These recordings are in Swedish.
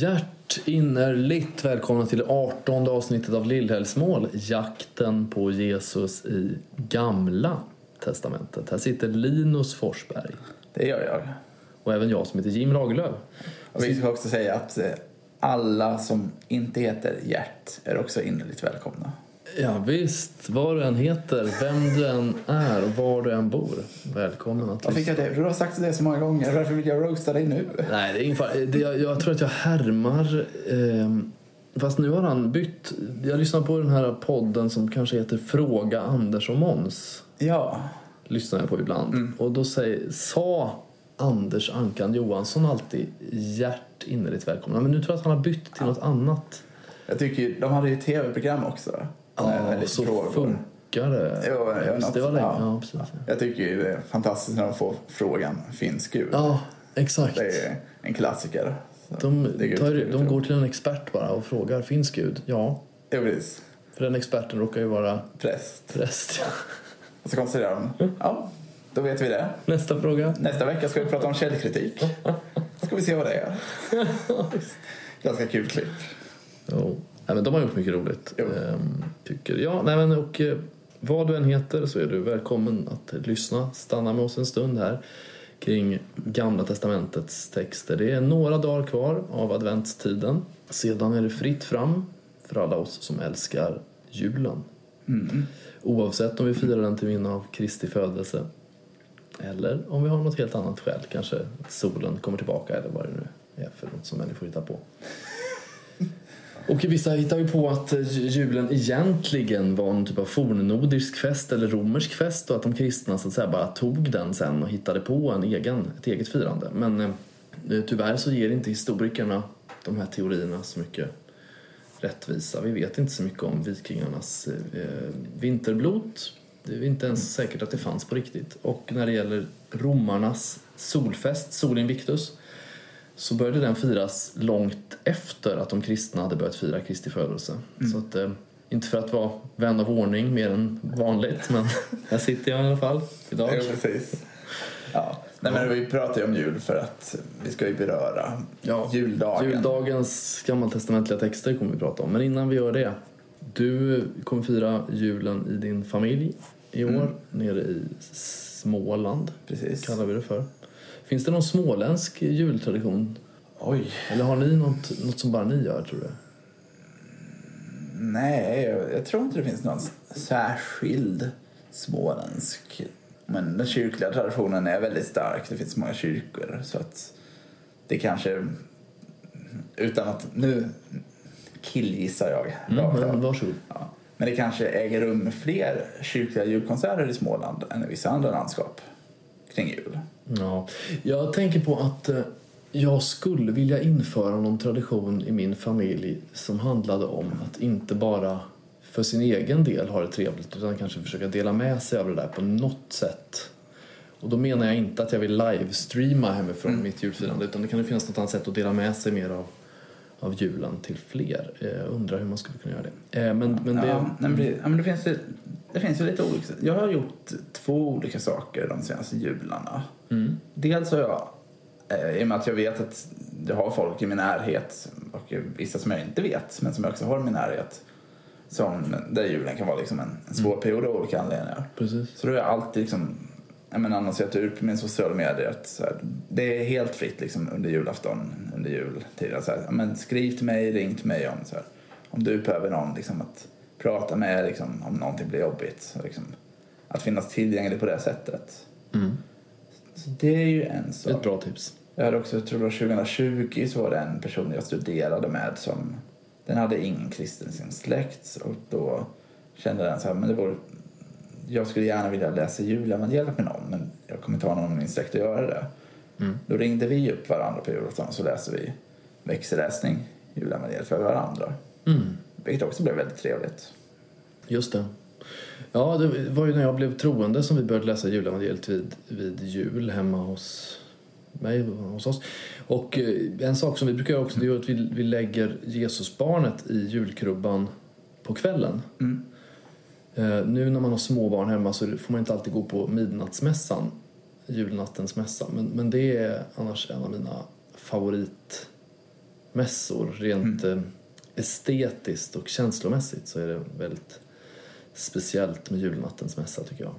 Hjärtinnerligt välkomna till det 18 avsnittet av Lillhällsmål, jakten på Jesus i Gamla Testamentet. Här sitter Linus Forsberg Det gör jag. och även jag som heter Jim Lagerlöf. Och vi ska också säga att eh, alla som inte heter Gert är också innerligt välkomna. Ja, visst, vad du än heter, vem du än är och var du än bor. Välkommen att Jag fick jag det? Du har sagt det så många gånger. Varför vill jag roasta dig nu? Nej, det är ingen fara. Jag, jag tror att jag härmar... ehm, fast nu har han bytt. Jag lyssnar på den här podden som kanske heter Fråga Anders och Måns. Ja. Lyssnar jag på ibland. Och då säger, sa Anders Ankan Johansson alltid hjärt innerligt välkomna. Men nu tror jag att han har bytt till något annat. Jag tycker ju- de hade ju ett tv-program också. Ja, så frågor. funkar det. Jo, Just det var länge. Ja. Ja, precis. Jag tycker ju det är fantastiskt när de får frågan Finns Gud? Ja, exakt. Det är en klassiker. De, tar, de går till en expert bara och frågar, finns Gud? Ja. Ja, precis. För den experten råkar ju vara Präst. präst. Och så konstaterar de. Ja, då vet vi det. Nästa fråga. Nästa vecka ska vi prata om källkritik. Ska vi se vad det är. Ganska kul klipp. Jo. Nej, men de har gjort mycket roligt. Ehm, tycker jag. Nej, men, och, eh, vad du än heter så är du välkommen att lyssna. Stanna med oss en stund här kring Gamla Testamentets texter. Det är några dagar kvar av adventstiden. Sedan är det fritt fram för alla oss som älskar julen. Mm. Oavsett om vi firar den till minne av Kristi födelse eller om vi har något helt annat skäl. Kanske att solen kommer tillbaka eller vad det nu är för något som människor hittar på. Och vissa hittar ju på att eh, julen egentligen var en typ av fornnordisk fest eller romersk fest och att de kristna så att säga bara tog den sen och hittade på en egen, ett eget firande. Men eh, eh tyvärr så ger inte historikerna de här teorierna så mycket rättvisa. Vi vet inte så mycket om vikingarnas eh, eh, vinterblot. Det är inte ens säkert att det fanns på riktigt. Och när det gäller romarnas solfest, Sol Invictus, så började den firas långt efter att de kristna hade börjat fira Kristi födelse. Så att, eh, inte för att vara vän av ordning mer än vanligt, men här sitter jag i alla fall idag. Ja, precis. Ja. Nej, men vi pratar ju om jul för att vi ska ju beröra Ja, juldagen. Juldagens gammaltestamentliga texter kommer vi prata om. Men innan vi gör det. Du kommer fira julen i din familj i år, Mm. nere i Småland, Precis. kallar vi det för. Finns det någon småländsk jultradition? Oj. Eller har ni något, något som bara ni gör, tror du? Nej, jag, jag tror inte det finns någon särskild småländsk. Men den kyrkliga traditionen är väldigt stark. Det finns många kyrkor. Så att det kanske, utan att nu killgissar jag Mm, men varsågod. Ja. Men det kanske äger rum fler kyrkliga julkonserter i Småland än i vissa andra landskap kring jul. Ja, jag tänker på att eh, jag skulle vilja införa någon tradition i min familj som handlade om att inte bara för sin egen del ha det trevligt utan kanske försöka dela med sig av det där på något sätt. Och då menar jag inte att jag vill livestreama hemifrån mitt julfirande utan det kan ju finnas något annat sätt att dela med sig mer av, av julen till fler. Eh, undrar hur man skulle kunna göra det. Eh, Men, men det... Ja, men det, ja, men det, finns, ju- det finns ju lite olika. Jag har gjort två olika saker de senaste jularna. Mm. Dels har jag, eh, i och med att jag vet att jag har folk i min närhet och vissa som jag inte vet, men som jag också har i min närhet, som, där julen kan vara liksom en, en svår period av olika anledningar. Precis. Så då har jag alltid liksom, jag menar, annonserat ut på min sociala medier att här, det är helt fritt liksom, under julafton, under jultiden. Så här, men skriv till mig, ring till mig om, så här, om du behöver någon liksom, att prata med liksom, om någonting blir jobbigt. Så, liksom, att finnas tillgänglig på det sättet. Mm. Så det är ju en sak. ett bra tips. Jag hade också, jag tror det var 2020 så var det en person jag studerade med som den hade ingen kristen sin släkt och då kände den så här, men det var jag skulle gärna vilja läsa julevangeliet med någon men jag kommer inte ha någon i min släkt att göra det. Mm. Då ringde vi upp varandra på julafton och så läste vi växelläsning julevangeliet för varandra. Mm. Vilket också blev väldigt trevligt. Just det. Ja, det var ju när jag blev troende som vi började läsa julevangeliet vid, vid jul hemma hos mig, hos oss. Och eh, en sak som vi brukar göra också det är att vi, vi lägger Jesusbarnet i julkrubban på kvällen. Mm. Eh, nu när man har småbarn hemma så får man inte alltid gå på midnattsmässan, julnattens mässa. Men, men det är annars en av mina favorit mässor rent eh, estetiskt och känslomässigt så är det väldigt speciellt med julnattens mässa tycker jag.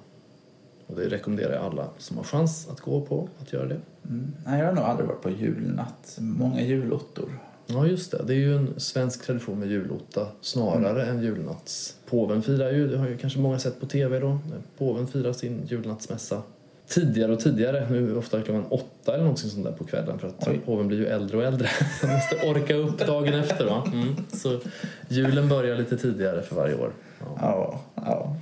Och det rekommenderar jag alla som har chans att gå på att göra det. Mm. Nej, jag har nog aldrig varit på julnatt. Många julottor. Ja, just det. Det är ju en svensk tradition med julotta snarare än julnatts. Påven firar ju, det har ju kanske många sett på tv då, påven firar sin julnattsmässa. Tidigare och tidigare, nu ofta klockan åtta eller någonting sånt där på kvällen för att Oj. påven blir ju äldre och äldre. Så han måste orka upp dagen efter va. Mm. Så julen börjar lite tidigare för varje år. Ja. Ja.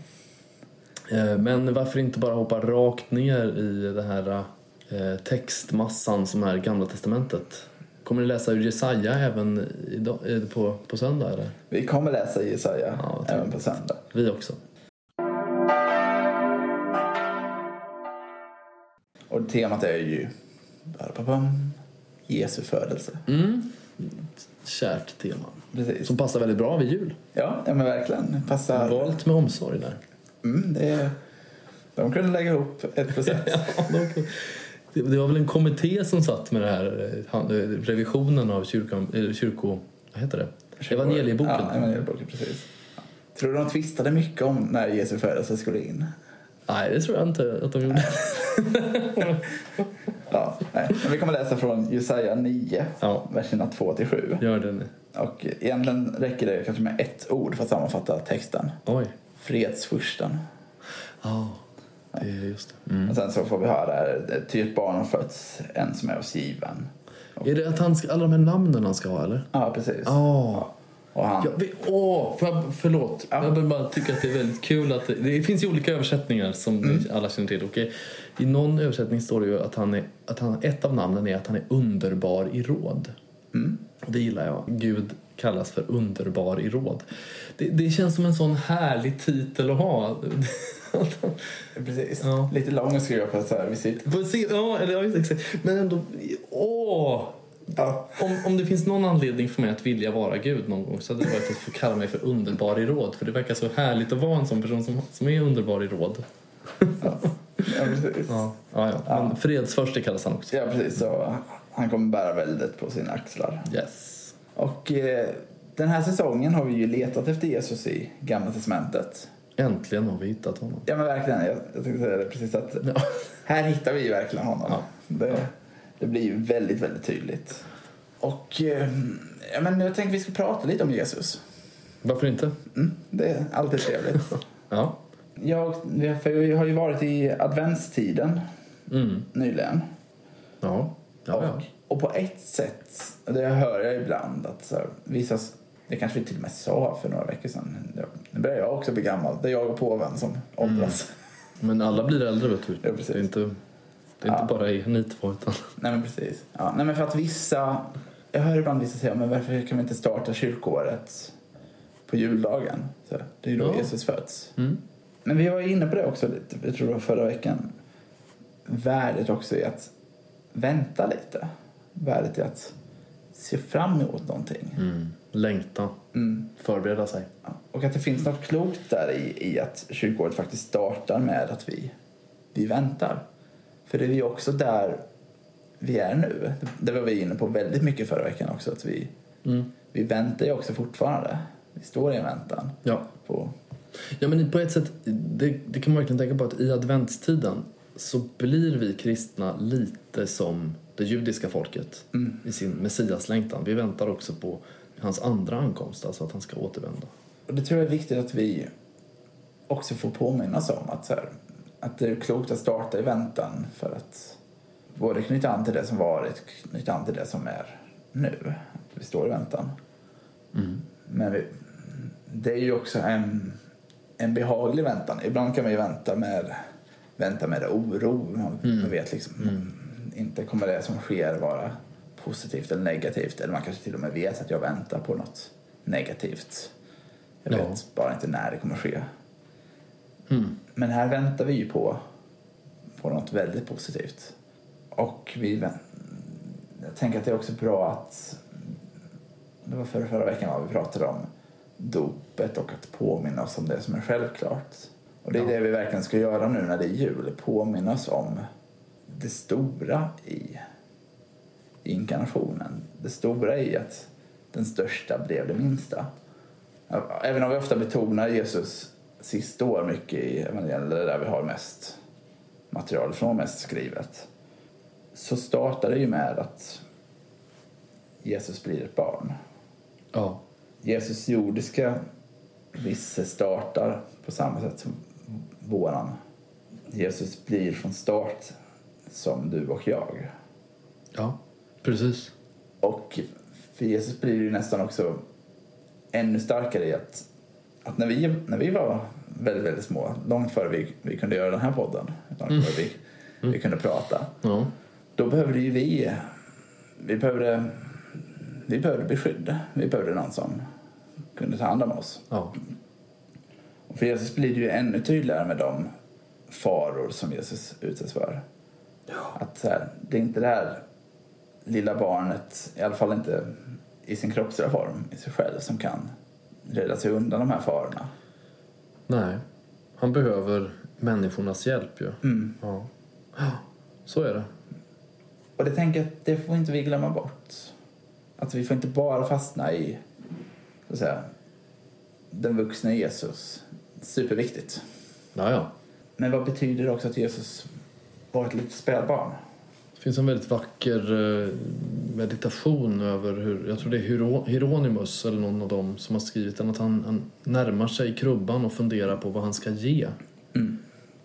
Eh, Men varför inte bara hoppa rakt ner i den här eh, textmassan som är Gamla Testamentet? Kommer ni läsa ur Jesaja även idag, eh, på, på söndag eller? Vi kommer läsa Jesaja Ja, även på söndag. Vi också. Och temat är ju Jesu födelse. Mm. Kärt tema. Precis. Som passar väldigt bra vid jul. Ja, ja men verkligen. Passar. Valt med omsorg där. Mm, det är... De kunde lägga ihop ett på sätt. Ja, de- det var väl en kommitté som satt med det här eh, eh, revisionen av kyrkan, eh, kyrko... Vad heter det? Evangelieboken. Ja, evangelieboken, precis. Tror du de tvistade mycket om när Jesu födelse skulle in? Nej, det tror jag inte att de gjorde. Ja, nej. Men vi kommer läsa från Jesaja 9, Ja. verserna 2 till 7. Gör det nu. Och egentligen räcker det kanske med ett ord för att sammanfatta texten. Oj. Fredsfursten. Ja, är just det. Mm. Och sen så får vi höra ty ett barn har fötts, en som är oss given. Är det att han ska, alla de här namnen han ska ha eller? Ja, precis. Ja. Och han, Ja, vi, åh, får jag, förlåt. Ja. Jag bara tycka att det är väldigt kul att det, det finns ju olika översättningar som ni alla känner till. Okej, I någon översättning står det ju att, han är, att han, ett av namnen är att han är underbar i råd. Mm. Det gillar jag. Gud kallas för underbar i råd. Det, det känns som en sån härlig titel att ha. precis. Ja. Lite lång att skriva på så här visit. Ja, eller, ja, exakt. Men ändå, åh! Ja. Om, om det finns någon anledning för mig att vilja vara Gud någon gång så hade det varit att få kalla mig för underbar i råd. För det verkar så härligt att vara en sån person som, som är underbar i råd. Ja, precis. Ja, ja, ja. Men fredsförste kallas han också. Ja, precis. Så han kommer bära väldet på sina axlar. Yes. Och eh, den här säsongen har vi ju letat efter Jesus i Gamla Testamentet. Äntligen har vi hittat honom. Ja, men verkligen. Jag, jag tänkte säga det precis att Ja. här hittar vi ju verkligen honom. Ja. Det, det blir ju väldigt, väldigt tydligt. Och eh, ja, men jag tänkte vi ska prata lite om Jesus. Varför inte? Mm, det är alltid trevligt. Ja. Jag, för vi har ju varit i adventstiden Mm. nyligen. Ja. Ja, ja. Och, och på ett sätt, det hör jag ibland att så här, vissa, det kanske vi till och med sa för några veckor sedan, nu börjar jag också bli gammal, det är jag och påven som åldras. Men alla blir äldre vet du. Ja, precis. Det är inte, det är Ja. inte bara ni två utan... Nej men precis. Ja, nej men för att vissa, jag hör ibland vissa säga, men varför kan vi inte starta kyrkoåret på juldagen? Så, det är ju då Ja. Jesus föds. Mm. Men vi var inne på det också lite, jag tror det var förra veckan. Värdet också i att vänta lite. Värdet i att se fram emot någonting. Mm. Längta. Mm. Förbereda sig. Ja. Och att det finns något klokt där i, i att kyrkoåret faktiskt startar med att vi, vi väntar. För det är ju också där vi är nu. Det var vi inne på väldigt mycket förra veckan också. Att vi, Mm. vi väntar ju också fortfarande. Vi står i en väntan Ja. på... Ja, men på ett sätt, det, det kan man verkligen tänka på att i adventstiden så blir vi kristna lite som det judiska folket Mm. i sin messiaslängtan. Vi väntar också på hans andra ankomst, alltså att han ska återvända. Och det tror jag är viktigt att vi också får påminnas om. Att, så här, att det är klokt att starta i väntan för att både knyta an till det som varit, knyta an till det som är nu. Vi står i väntan. Men vi, det är ju också en, en behaglig väntan. Ibland kan man ju vänta med, vänta med oro. Man, man vet liksom inte kommer det som sker vara positivt eller negativt. Eller man kanske till och med vet att jag väntar på något negativt. Jag Ja. vet bara inte när det kommer ske. Mm. Men här väntar vi ju på, på något väldigt positivt. Och vi jag tänker att det är också bra att det var förra, förra veckan vad vi pratade om dopet och att påminna oss om det som är självklart. Och det är Ja. det vi verkligen ska göra nu när det är jul. Påminna oss om det stora i, inkarnationen. det stora i att den största blev det minsta. Även om vi ofta betonar Jesus sista år mycket i evangeliet, där vi har mest material från mest skrivet, så startar det ju med att Jesus blir ett barn. Ja. Jesus jordiska visse startar på samma sätt som våran. Jesus blir från start som du och jag. Ja, precis. Och för Jesus blir ju nästan också ännu starkare i att, att när, vi, när vi var väldigt, väldigt små, långt före vi, vi kunde göra den här podden, långt före vi, vi kunde prata, Ja. då behövde ju vi, vi behövde, vi behövde beskydd. Vi behövde någon som kunde ta hand om oss. Ja. Och för Jesus blir det ju ännu tydligare med de faror som Jesus utsätts för. Att så här, det är inte det här lilla barnet, i alla fall inte i sin kroppsliga form, i sig själv, som kan rädda sig undan de här farorna. Nej. Han behöver människornas hjälp ju. Mm. Ja. Ja, Så är det. Och det tänker jag att det får inte vi glömma bort. Att vi får inte bara fastna i, så att säga, den vuxna Jesus. Superviktigt. Ja, ja. Men vad betyder det också att Jesus var ett litet spädbarn? Det finns en väldigt vacker eh, meditation över hur, jag tror det är Hieronymus eller någon av dem som har skrivit den, att han, han närmar sig krubban och funderar på vad han ska ge Mm.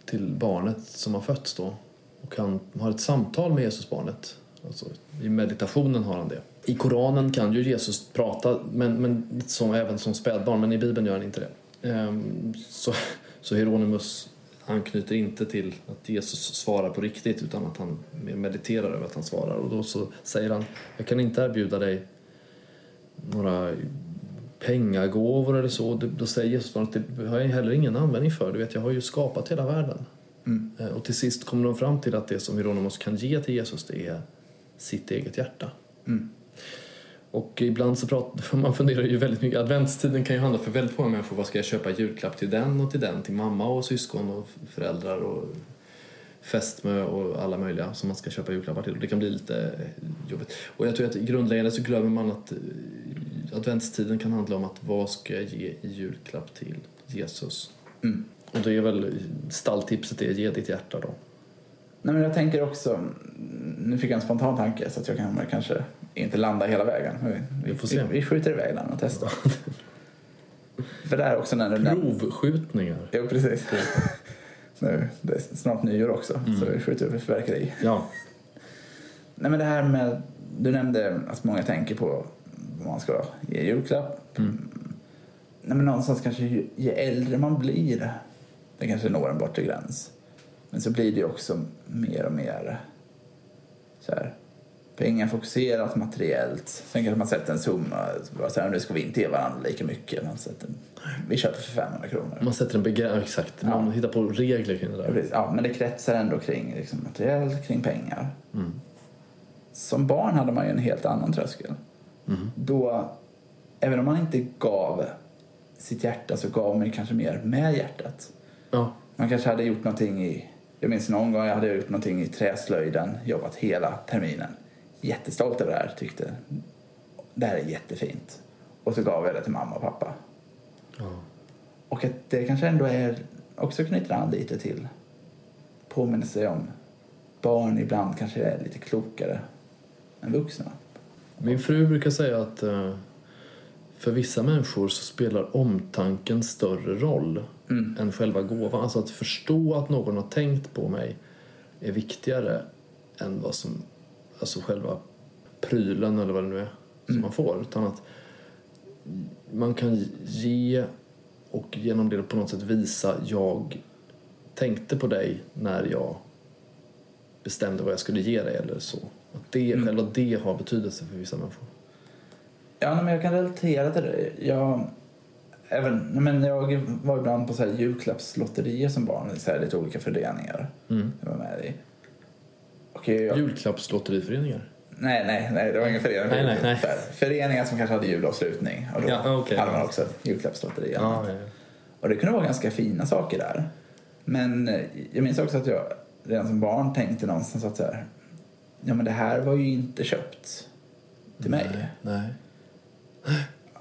till barnet som har fötts då. Och han har ett samtal med Jesusbarnet. Alltså, I meditationen har han det. I Koranen kan ju Jesus prata, men, men som, även som spädbarn, men i Bibeln gör han inte det. Ehm, så, så Hieronymus anknyter inte till att Jesus svarar på riktigt utan att han mediterar över att han svarar. Och då så säger han, jag kan inte erbjuda dig några pengagåvor eller så. Då säger Jesus att det har jag heller ingen användning för. Du vet, jag har ju skapat hela världen. Mm. Eh, Och till sist kommer de fram till att det som Hieronymus kan ge till Jesus det är sitt eget hjärta. Mm. Och ibland så pratar, man funderar ju väldigt mycket, adventstiden kan ju handla för väldigt många människor, vad ska jag köpa julklapp till den och till den, till mamma och syskon och föräldrar och fästmö och alla möjliga som man ska köpa julklappar till. Och det kan bli lite eh, jobbigt. Och jag tror att grundläggande så glömmer man att eh, adventstiden kan handla om att vad ska jag ge i julklapp till Jesus? Mm. Och det är väl stalltipset är ge ditt hjärta då. Nej, men jag tänker också, nu fick jag en spontan tanke så att jag kan kanske inte landa hela vägen. Vi, Vi får se. Vi, vi skjuter iväg den och testar. För det här också när du. Provskjutningar. Jo, precis. nu, det är snart nyår också, så vi skjuter upp ett fyrverkeri. Ja. Nej, men det här med, du nämnde att många tänker på vad man ska ge julklapp. Mm. Nej, men någonstans kanske ju, ju äldre man blir, det kanske når en bortre gräns. Men så blir det ju också mer och mer så här, pengafokuserat, materiellt. Sen kanske man sätter en summa, så här, nu ska vi inte ge varandra lika mycket. Man sätter, vi köper för 500 kronor. Man sätter en begränsning, exakt. Man Ja. hittar på regler kring det där. Ja, men det kretsar ändå kring liksom, materiellt, kring pengar. Mm. Som barn hade man ju en helt annan tröskel. Mm. Då, även om man inte gav sitt hjärta så gav man kanske mer med hjärtat. Ja. Man kanske hade gjort någonting i, jag minns någon gång jag hade gjort någonting i träslöjden, jobbat hela terminen. Jättestolt över det här, tyckte det här är jättefint. Och så gav jag det till mamma och pappa. ja. Och att det kanske ändå är, också knyter an lite till påminnelse om barn ibland kanske är lite klokare än vuxna. Min fru brukar säga att eh, för vissa människor så spelar omtanken större roll Mm. än själva gåvan. Alltså att förstå att någon har tänkt på mig är viktigare än vad som, alltså själva prylen eller vad det nu är som Mm. man får. Utan att man kan ge och genom det på något sätt visa jag tänkte på dig när jag bestämde vad jag skulle ge dig eller så. Att det, Mm. Själva det har betydelse för vissa människor. Ja, men jag kan relatera till det. Jag, även, men jag var ibland på så här julklappslotterier som barn, så här lite olika föreningar Mm. jag var med i. Och jag, Julklappslotteriföreningar? nej, nej, nej, det var ingen förening. Nej, nej, nej. Föreningar som kanske hade julavslutning. Och då Ja, okej. hade man också ett julklappslotteri. Ja, ja. Och det kunde vara ganska fina saker där. Men eh, jag minns också att jag redan som barn tänkte någonstans att så här, ja men det här var ju inte köpt. till mig. Nej.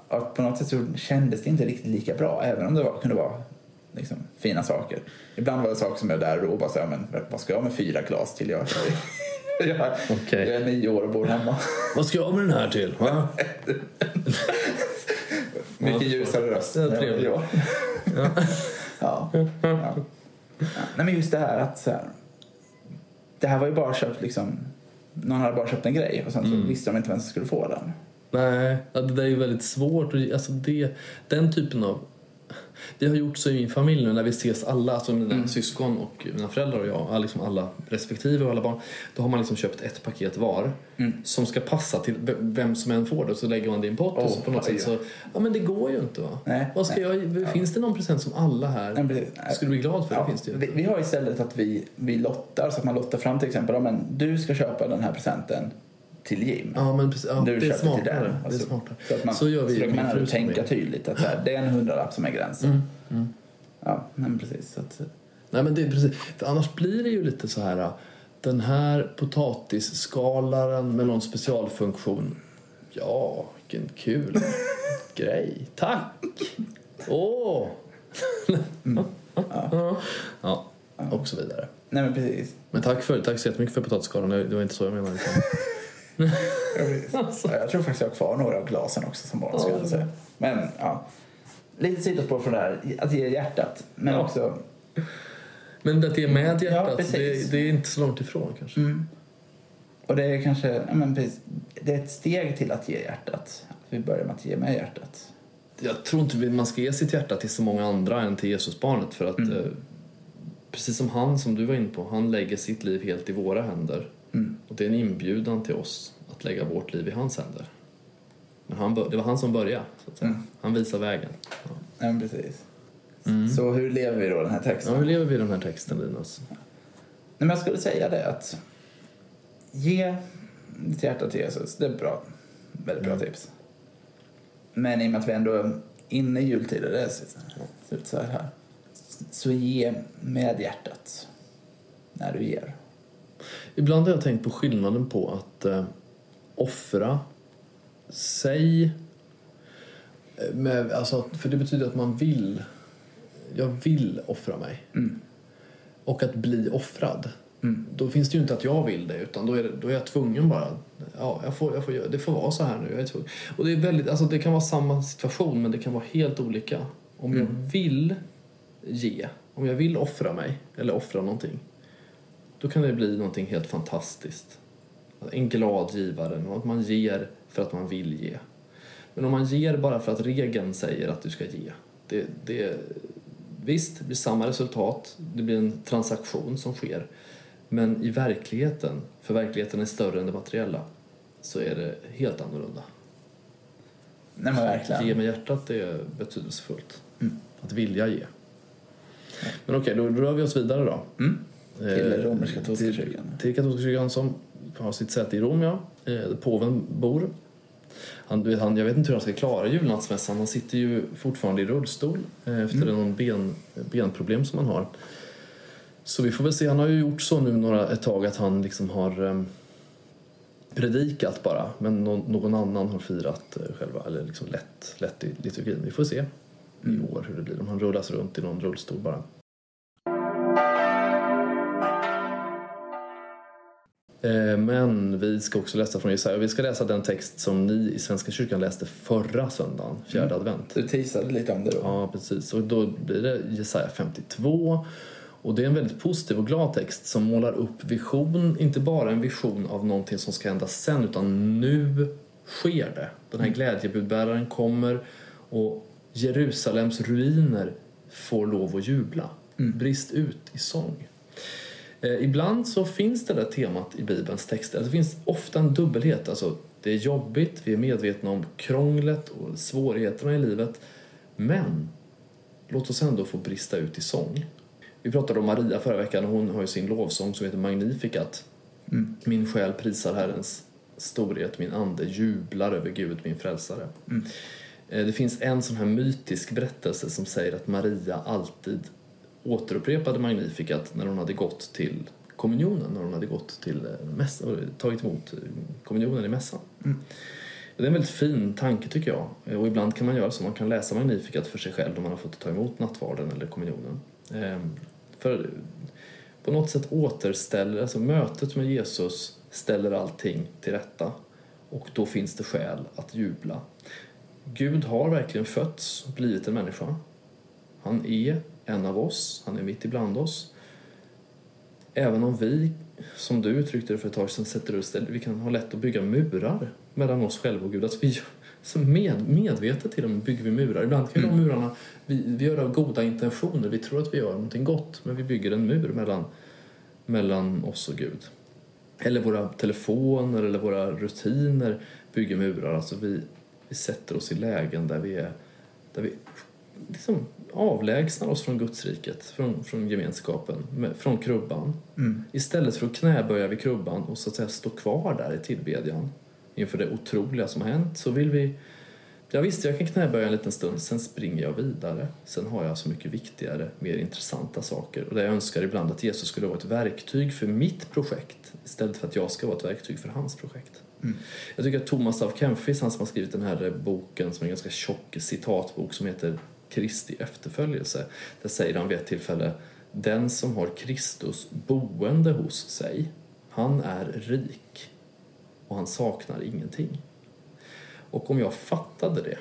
Och på något sätt så kändes det inte riktigt lika bra, även om det var, kunde vara liksom, fina saker. Ibland var det saker som jag där och bara så här, men vad ska jag med fyra glas till? Jag, jag, Okej. jag är nio år och bor hemma. Vad ska jag med den här till? Mycket ljusare röst. Ja, trevligt. ja. Ja. Nej, men just det här att så här, det här var ju bara köpt liksom, någon hade bara köpt en grej och sen så visste de inte vem som skulle få den. Nej, det där är ju väldigt svårt. Alltså det, den typen av... Vi har gjort så i min familj nu när vi ses alla, alltså mina syskon och mina föräldrar och jag, liksom alla respektive och alla barn. Då har man liksom köpt ett paket var som ska passa till vem som än får det. Så lägger man det i en pott och så på något sätt så... Ja men det går ju inte va? Nej, Vad ska nej. jag, finns det någon present som alla här Nej, skulle bli glad för? Ja, Det finns det ju vi, vi har istället att vi, vi lottar, så att man lottar fram till exempel, ja, men du ska köpa den här presenten till Jim. Ja men precis, ja, du det är köper till smartare. den. Det är Alltså, smartare. Så, att man, Så gör vi så man ändå tänka familj. tydligt att här, det är en hundralapp som är gränsen. Mm, Ja, men precis. Så att, Nej men det är precis, för annars blir det ju lite så här den här potatisskalaren med någon specialfunktion. Ja, vilken kul grej. Tack! Åh! ja, och så vidare. nej men precis. Men tack, för, tack så jättemycket för potatisskalan. Det det var inte så jag menade. Utan... Ja, precis. Ja, jag tror faktiskt jag har kvar några av glasen också som barn skulle jag säga. Men ja, lite sidospår från det här, att ge hjärtat. Men Ja. också, Men att det är med Ja, hjärtat, precis. det, det är inte så långt ifrån kanske. och det är kanske, ja, men precis, det är ett steg till att ge hjärtat. Att vi börjar med att ge med hjärtat. Jag tror inte man ska ge sitt hjärta till så många andra än till Jesusbarnet för att Mm. eh, precis som han som du var inne på, han lägger sitt liv helt i våra händer. Mm. Och det är en inbjudan till oss att lägga vårt liv i hans händer. Men han, det var han som började, så att säga. Mm. Han visar vägen. Ja. Ja, precis. Så hur lever vi då den här texten? Ja, hur lever vi den här texten Linus? Nej, men jag skulle säga det att ge ditt hjärta till Jesus. Det är bra. Väldigt bra tips. Men i och med att vi ändå är inne i jultider, det ser ut så här. Så ge med hjärtat när du ger. Ibland har jag tänkt på skillnaden på att eh, offra sig eh, med, alltså, för det betyder att man vill jag vill offra mig Mm. och att bli offrad Mm. då finns det ju inte att jag vill det utan då är, det, då är jag tvungen bara ja, jag får, jag får, det får vara så här nu jag är tvungen. och det, är väldigt, alltså, det kan vara samma situation men det kan vara helt olika om jag vill ge om jag vill offra mig eller offra någonting då kan det bli någonting helt fantastiskt. En glad givare, att man ger för att man vill ge. Men om man ger bara för att regeln säger att du ska ge, det, det, visst, det blir samma resultat, det blir en transaktion som sker. Men i verkligheten, för verkligheten är större än det materiella, så är det helt annorlunda. Nej men verkligen. Ge med hjärtat det är betydelsefullt. Mm. Att vilja ge. Men okej, då rör vi oss vidare då. Mm. Till Eh, romersk-katolska till- kyrkan. Till katolska kyrkan som har sitt säte i Rom, ja. Eh, där påven bor. Han, vet, han, jag vet inte hur han ska klara julnattsmässan. Han sitter ju fortfarande i rullstol eh, efter Mm. någon ben, benproblem som han har. Så vi får väl se. Han har ju gjort så nu några, ett tag att han liksom har eh, predikat bara. Men någon, annan har firat själva, eller liksom lett, lett i liturgin. Vi får se Mm. i år hur det blir. Om han rullas runt i någon rullstol bara. Men vi ska också läsa från Jesaja. Vi ska läsa den text som ni i Svenska kyrkan läste förra söndagen, fjärde advent. Du teasade lite om det då. Ja, precis. Och då blir det Jesaja 52. Och det är en väldigt positiv och glad text som målar upp vision, inte bara en vision av någonting som ska hända sen, utan nu sker det. Den här glädjebudbäraren kommer och Jerusalems ruiner får lov att jubla. Brist ut i sång. Eh, ibland så finns det där temat i Bibelns texter. Det finns ofta en dubbelhet. Alltså, det är jobbigt, vi är medvetna om krånglet och svårigheterna i livet. Men låt oss ändå få brista ut i sång. Vi pratade om Maria förra veckan och hon har ju sin lovsång som heter Magnificat. Mm. Min själ prisar Herrens storhet, min ande jublar över Gud, min frälsare. Mm. Eh, Det finns en sån här mytisk berättelse som säger att Maria alltid återupprepade Magnificat när hon hade gått till kommunionen, när hon hade gått till eh, mäss- och tagit emot eh, kommunionen i mässan. Mm. Det är en väldigt fin tanke tycker jag. Och ibland kan man göra så, man kan läsa Magnificat för sig själv när man har fått ta emot nattvarden eller kommunionen. Ehm, för på något sätt återställer, alltså mötet med Jesus ställer allting till rätta och då finns det skäl att jubla. Gud har verkligen fötts och blivit en människa. Han är en av oss, han är mitt ibland oss. Även om vi, som du uttryckte det för ett tag sedan, sätter oss, vi kan ha lätt att bygga murar mellan oss själva och Gud. Alltså vi, så med, medvetet till och med bygger vi murar. Ibland kan mm. de murarna, vi, vi gör av goda intentioner, vi tror att vi gör någonting gott, men vi bygger en mur mellan, mellan oss och Gud. Eller våra telefoner eller våra rutiner bygger murar. Alltså vi, vi sätter oss i lägen där vi, är, där vi liksom avlägsnar oss från Gudsriket, från, från gemenskapen, med, från krubban. Mm. Istället för att knäböja vid krubban och så att säga stå kvar där i tillbedjan inför det otroliga som har hänt så vill vi Ja, visst, jag kan knäböja en liten stund, sen springer jag vidare. Sen har jag så mycket viktigare, mer intressanta saker. Och där jag önskar ibland att Jesus skulle vara ett verktyg för mitt projekt istället för att jag ska vara ett verktyg för hans projekt. Mm. Jag tycker att Thomas av Kempis, han som har skrivit den här boken som är en ganska tjock citatbok som heter Kristi efterföljelse. Där säger han vid ett tillfälle Den som har Kristus boende hos sig, han är rik och han saknar ingenting. Och om jag fattade det,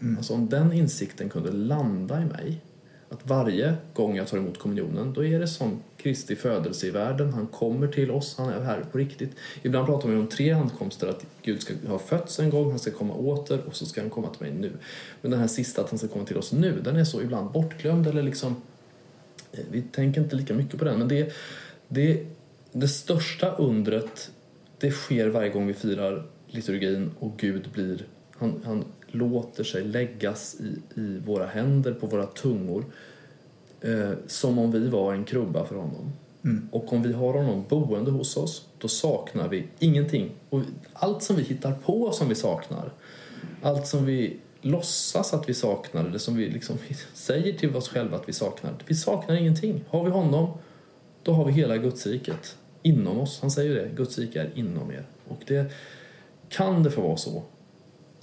mm. alltså om den insikten kunde landa i mig att varje gång jag tar emot kommunionen då är det som Kristi födelse i världen. Han kommer till oss, han är här på riktigt. Ibland pratar man om tre ankomster, att Gud ska ha fötts en gång, han ska komma åter och så ska han komma till mig nu. Men den här sista, att han ska komma till oss nu, den är så ibland bortglömd eller liksom eh, vi tänker inte lika mycket på den. Men det, det, det största undret det sker varje gång vi firar liturgin och Gud blir, han, han låter sig läggas i, i våra händer, på våra tungor eh, som om vi var en krubba för honom. Mm. Och om vi har honom boende hos oss, då saknar vi ingenting. Och allt som vi hittar på som vi saknar, allt som vi låtsas att vi saknar, eller som vi liksom säger till oss själva att vi saknar, vi saknar ingenting. Har vi honom, då har vi hela Gudsriket inom oss. Han säger ju det, Guds rike är inom er. Och det kan det få vara så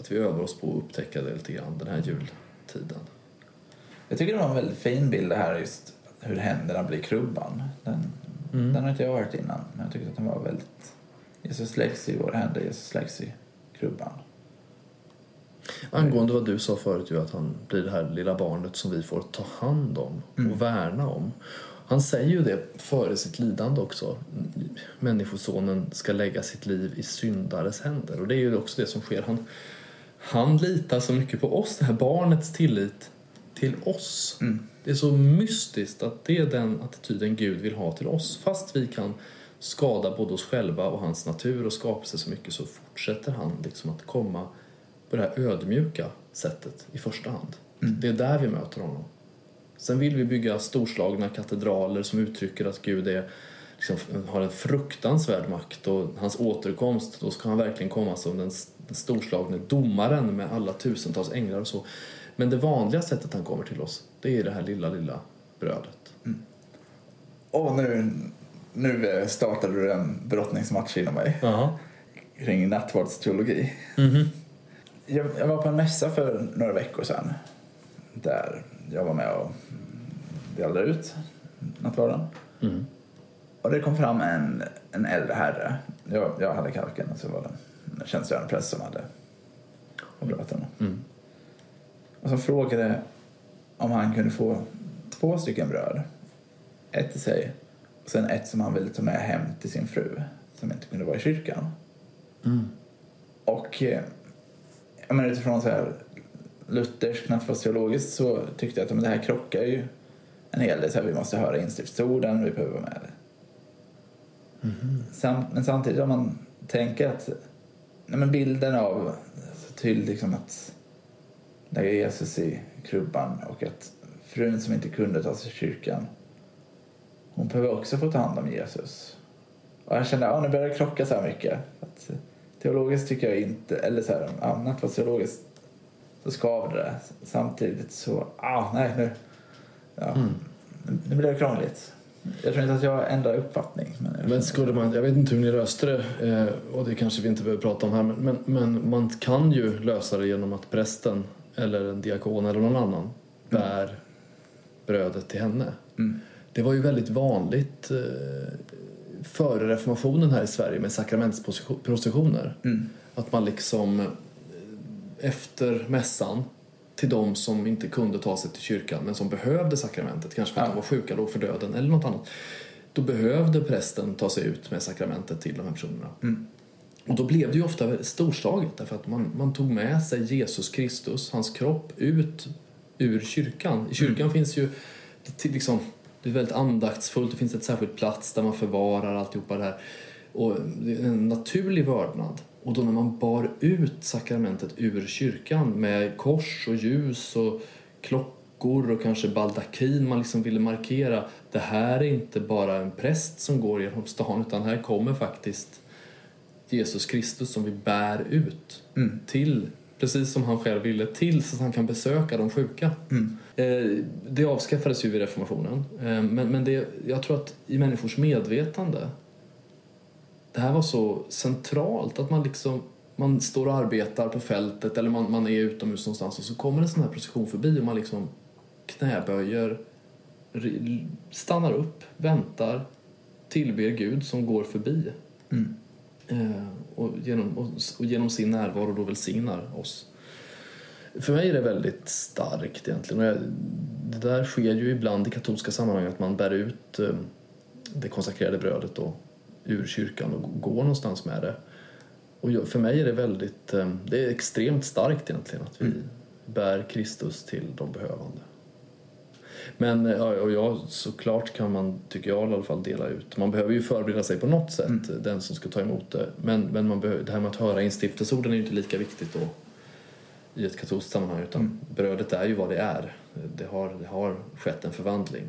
att vi övar oss på att upptäcka det lite grann den här jultiden. Jag tycker det var en väldigt fin bild det här just hur händerna blir krubban. Den, mm. den har inte jag hört innan men jag tycker att den var väldigt Jesus läggs i våra händer, Jesus läggs i krubban. Angående vad du sa förut ju att han blir det här lilla barnet som vi får ta hand om och mm. värna om. Han säger ju det före sitt lidande också. Människosonen ska lägga sitt liv i syndares händer. Och det är ju också det som sker. Han, han litar så mycket på oss, det här barnets tillit till oss. Mm. Det är så mystiskt att det är den attityden Gud vill ha till oss. Fast vi kan skada både oss själva och hans natur och skapelse så mycket så fortsätter han liksom att komma på det här ödmjuka sättet i första hand. Mm. Det är där vi möter honom. Sen vill vi bygga storslagna katedraler som uttrycker att Gud är, liksom, har en fruktansvärd makt och hans återkomst, då ska han verkligen komma som den, den storslagne domaren med alla tusentals änglar och så. Men det vanliga sättet han kommer till oss, det är det här lilla, lilla brödet. Mm. Och nu, nu startade du en brottningsmatch inom mig. Uh -huh. Kring nattvardsteologi. Mm -hmm. jag, jag var på en mässa för några veckor sedan. Där jag var med och delade ut nattvarden. Mm. Och det kom fram en, en äldre herre. Jag, jag hade kalken och så var det en tjänstgörande präst som hade bröten. Mm. Och som frågade om han kunde få två stycken bröd. Ett till sig och sen ett som han ville ta med hem till sin fru som inte kunde vara i kyrkan. Mm. Och eh, jag menar utifrån så här lutherskt nattfardsteologiskt så tyckte jag att men det här krockar ju en hel del. Så här, vi måste höra instiftsorden, vi behöver vara med mm. Sam, men samtidigt om man tänker att nej, men bilden av så tydligt liksom att lägga Jesus i krubban och att frun som inte kunde ta sig till kyrkan hon behöver också få ta hand om Jesus. Och jag kände att ja, nu börjar det krocka så här mycket. Att, teologiskt tycker jag inte, eller så här, ja, nattvardsteologiskt så skaver det. Samtidigt så, ah, nej nu, ja, mm. nu blir det krångligt. Jag tror inte att jag ändrar uppfattning. Men, jag Men skulle man, jag vet inte hur ni löste det eh, och det kanske vi inte behöver prata om här men, men, men man kan ju lösa det genom att prästen eller en diakon eller någon annan bär brödet till henne. Mm. Det var ju väldigt vanligt eh, före reformationen här i Sverige med sakramentsprocessioner. Mm. Att man liksom eh, efter mässan till de som inte kunde ta sig till kyrkan men som behövde sakramentet, kanske för att Ja. de var sjuka, låg för döden eller något annat. Då behövde prästen ta sig ut med sakramentet till de här personerna. Mm. Och då blev det ju ofta storslaget därför att man, man tog med sig Jesus Kristus, hans kropp, ut ur kyrkan. I kyrkan finns ju det, liksom, det är väldigt andaktsfullt, det finns ett särskilt plats där man förvarar alltihopa det här. Och det är en naturlig vördnad. Och då när man bar ut sakramentet ur kyrkan med kors och ljus och klockor och kanske baldakin, man liksom ville markera det här är inte bara en präst som går genom stan utan här kommer faktiskt Jesus Kristus som vi bär ut Mm. till, precis som han själv ville, till så att han kan besöka de sjuka. Mm. Eh, Det avskaffades ju vid reformationen. Eh, Men, men det, jag tror att i människors medvetande det här var så centralt att man liksom man står och arbetar på fältet eller man, man är utomhus någonstans och så kommer en sån här procession förbi och man liksom knäböjer, stannar upp, väntar, tillber Gud som går förbi. Mm. Eh, och, genom, och, och genom sin närvaro då välsignar oss. För mig är det väldigt starkt egentligen. Och jag, det där sker ju ibland i katolska sammanhang att man bär ut eh, det konsekrerade brödet då, ur kyrkan och går någonstans med det. Och för mig är det väldigt, eh, det är extremt starkt egentligen att vi Mm. bär Kristus till de behövande. Men eh, och jag, såklart kan man, tycker jag i alla fall, dela ut. Man behöver ju förbereda sig på något sätt, Mm. den som ska ta emot det. Men, men man behöver, det här med att höra instiftelseorden är ju inte lika viktigt då i ett katolskt sammanhang utan Mm. brödet är ju vad det är. Det har, det har skett en förvandling.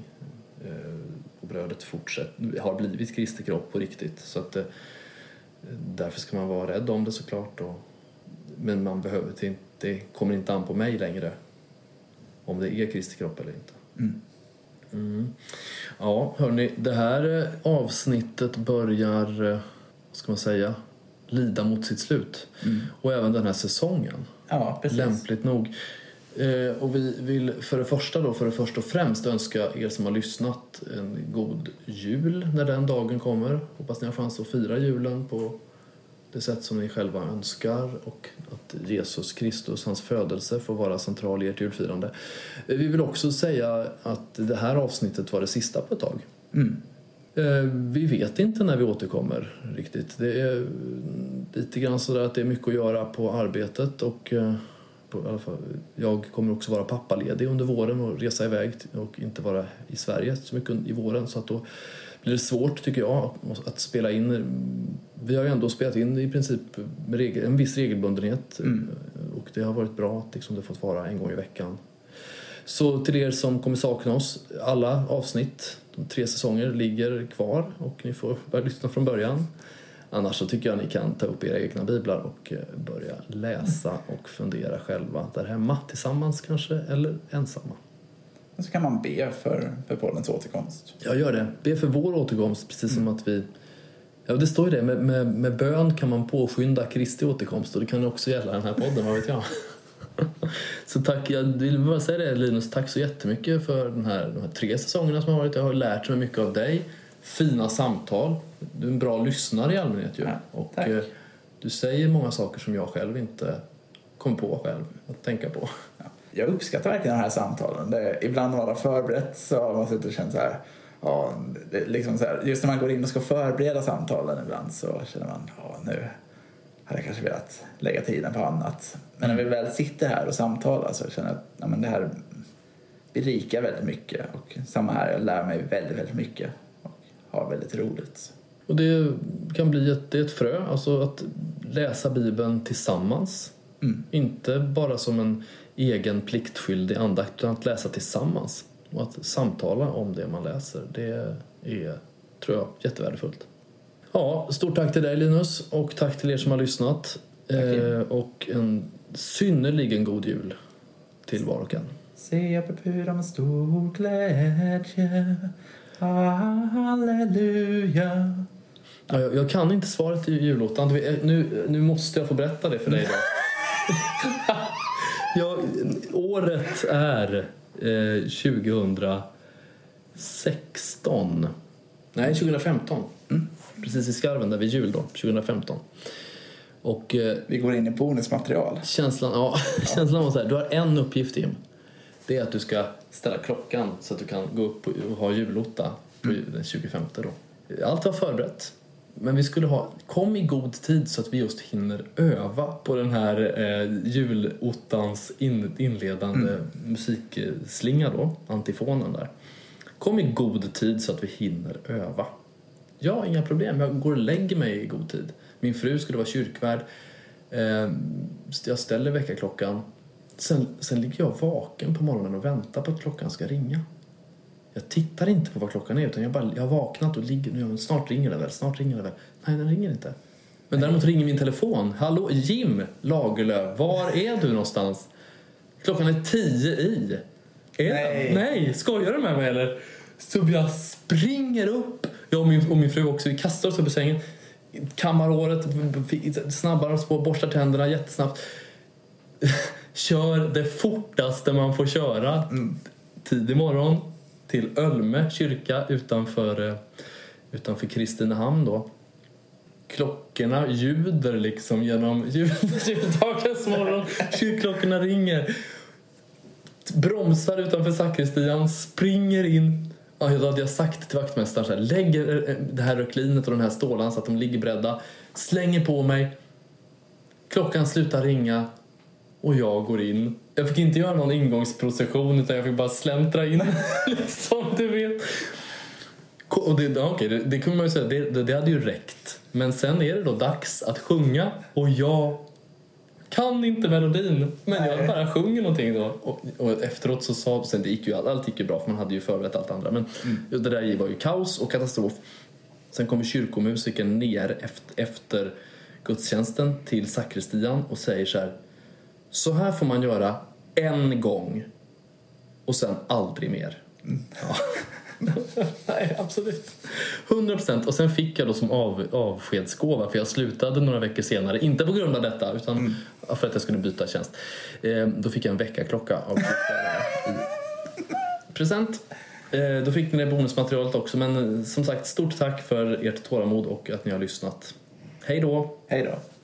Och brödet fortsätt, har blivit Kristi kropp på riktigt. Så att, eh, därför ska man vara rädd om det såklart. Och, men man behöver, det, det kommer inte an på mig längre om det är Kristi kropp eller inte. Mm. Mm. Ja, hörni, det här eh, avsnittet börjar, eh, vad ska man säga, lida mot sitt slut. Mm. Och även den här säsongen, Ja, precis. lämpligt nog. Eh, och vi vill för det första då, för det första och främst önska er som har lyssnat en god jul när den dagen kommer. Hoppas ni har chans att fira julen på det sätt som ni själva önskar och att Jesus Kristus, hans födelse, får vara central i ert julfirande. Eh, Vi vill också säga att det här avsnittet var det sista på ett tag. Mm. Eh, Vi vet inte när vi återkommer riktigt. Det är lite grann sådär att det är mycket att göra på arbetet och eh, jag kommer också vara pappaledig under våren och resa iväg och inte vara i Sverige så mycket i våren så att då blir det svårt tycker jag att spela in. Vi har ju ändå spelat in i princip med regel, en viss regelbundenhet Mm. och det har varit bra att liksom det fått vara en gång i veckan. Så till er som kommer sakna oss, alla avsnitt, de tre säsonger, ligger kvar och ni får börja lyssna från början. Annars så tycker jag ni kan ta upp era egna biblar och eh, börja läsa och fundera själva där hemma, tillsammans kanske, eller ensamma. Så kan man be för, för poddens återkomst. Jag gör det. Be för vår återkomst, precis som att vi... Ja, det står ju det. Med, med, med bön kan man påskynda Kristi återkomst och det kan också gälla den här podden, vad vet jag. Så tack, jag vill bara säga det Linus, tack så jättemycket för den här, de här tre säsongerna som har varit. Jag har lärt mig mycket av dig. Fina samtal. Du är en bra lyssnare i allmänhet ju. Ja, och tack. eh, du säger många saker som jag själv inte kom på själv att tänka på. Ja. Jag uppskattar verkligen de här samtalen. Det, ibland när man har förberett så har man suttit och känt så här, ja, liksom så här, just när man går in och ska förbereda samtalen ibland så känner man, ja nu hade jag kanske velat lägga tiden på annat. Men när vi väl sitter här och samtalar så känner jag att ja, men det här berikar väldigt mycket. Och samma här, jag lär mig väldigt, väldigt mycket och har väldigt roligt. Och det kan bli ett, det är ett frö, alltså att läsa Bibeln tillsammans. Mm. Inte bara som en egen pliktskyldig andakt, utan att läsa tillsammans. Och att samtala om det man läser, det är, tror jag, jättevärdefullt. Ja, stort tack till dig Linus och tack till er som har lyssnat. Eh, och en synnerligen god jul till var och en. Se jag bepudrar med stor glädje Halleluja. Ja, jag, jag kan inte svaret till julottan. Vet, Nu, nu måste jag få berätta det för dig. Då. ja, året är eh, 2016. Nej, 2015. Precis i skarven där vid jul då, 2015. Och eh, Vi går in i bonusmaterial. känslan, ja, känslan var så här, du har en uppgift Jim. Det är att du ska ställa klockan så att du kan gå upp och ha julotta på den 25 då. Allt var förberett. Men vi skulle ha, kom i god tid så att vi just hinner öva på den här eh, julottans in, inledande musikslinga då, antifonen där. Kom i god tid så att vi hinner öva. Ja, inga problem. Jag går och lägger mig i god tid. Min fru skulle vara kyrkvärd. Eh, jag ställer väckarklockan. Sen, sen ligger jag vaken på morgonen och väntar på att klockan ska ringa. Jag tittar inte på vad klockan är utan jag, bara, jag har vaknat och ligger nu. Snart ringer den väl, snart ringer den väl. Nej, den ringer inte. Men däremot ringer min telefon. Hallå, Jim Lagerlöf, var är du någonstans? Klockan är tio i. Är Nej. Den? Nej, skojar du med mig eller? Så jag springer upp. Jag och min, och min fru också, vi kastar oss upp i sängen. Kammar håret, snabbare spår, borstar tänderna jättesnabbt. Kör det fortaste man får köra tidig morgon till Ölme kyrka utanför, eh, utanför Kristinehamn då. Klockorna ljuder liksom genom juldagens morgon. Kyrkklockorna ringer. Bromsar utanför sakristian, springer in. Ja, då hade jag sagt till vaktmästaren så här, lägger eh, eh, det här röklinet och den här stålan så att de ligger beredda. Slänger på mig. Klockan slutar ringa och jag går in. Jag fick inte göra någon ingångsprocession utan jag fick bara släntra in. liksom, du vet. Och det, okej, det, det kunde man ju säga, det, det, hade ju räckt. Men sen är det då dags att sjunga och jag kan inte melodin. Men jag Nej. bara sjunger någonting då. Och, och efteråt så sa, sen det gick ju, allt gick ju bra för man hade ju förberett allt andra. Men det där var ju kaos och katastrof. Sen kommer kyrkomusiken ner efter, efter gudstjänsten till sakristian och säger så här. Så här får man göra en gång och sen aldrig mer. Ja. Nej, absolut. 100 procent. Och sen fick jag då som av, avskedsgåva, för jag slutade några veckor senare, inte på grund av detta, utan för att jag skulle byta tjänst. Eh, då fick jag en väckarklocka av present. Eh, då fick ni det bonusmaterialet också, men eh, som sagt, stort tack för ert tålamod och att ni har lyssnat. Hej då! Hej då.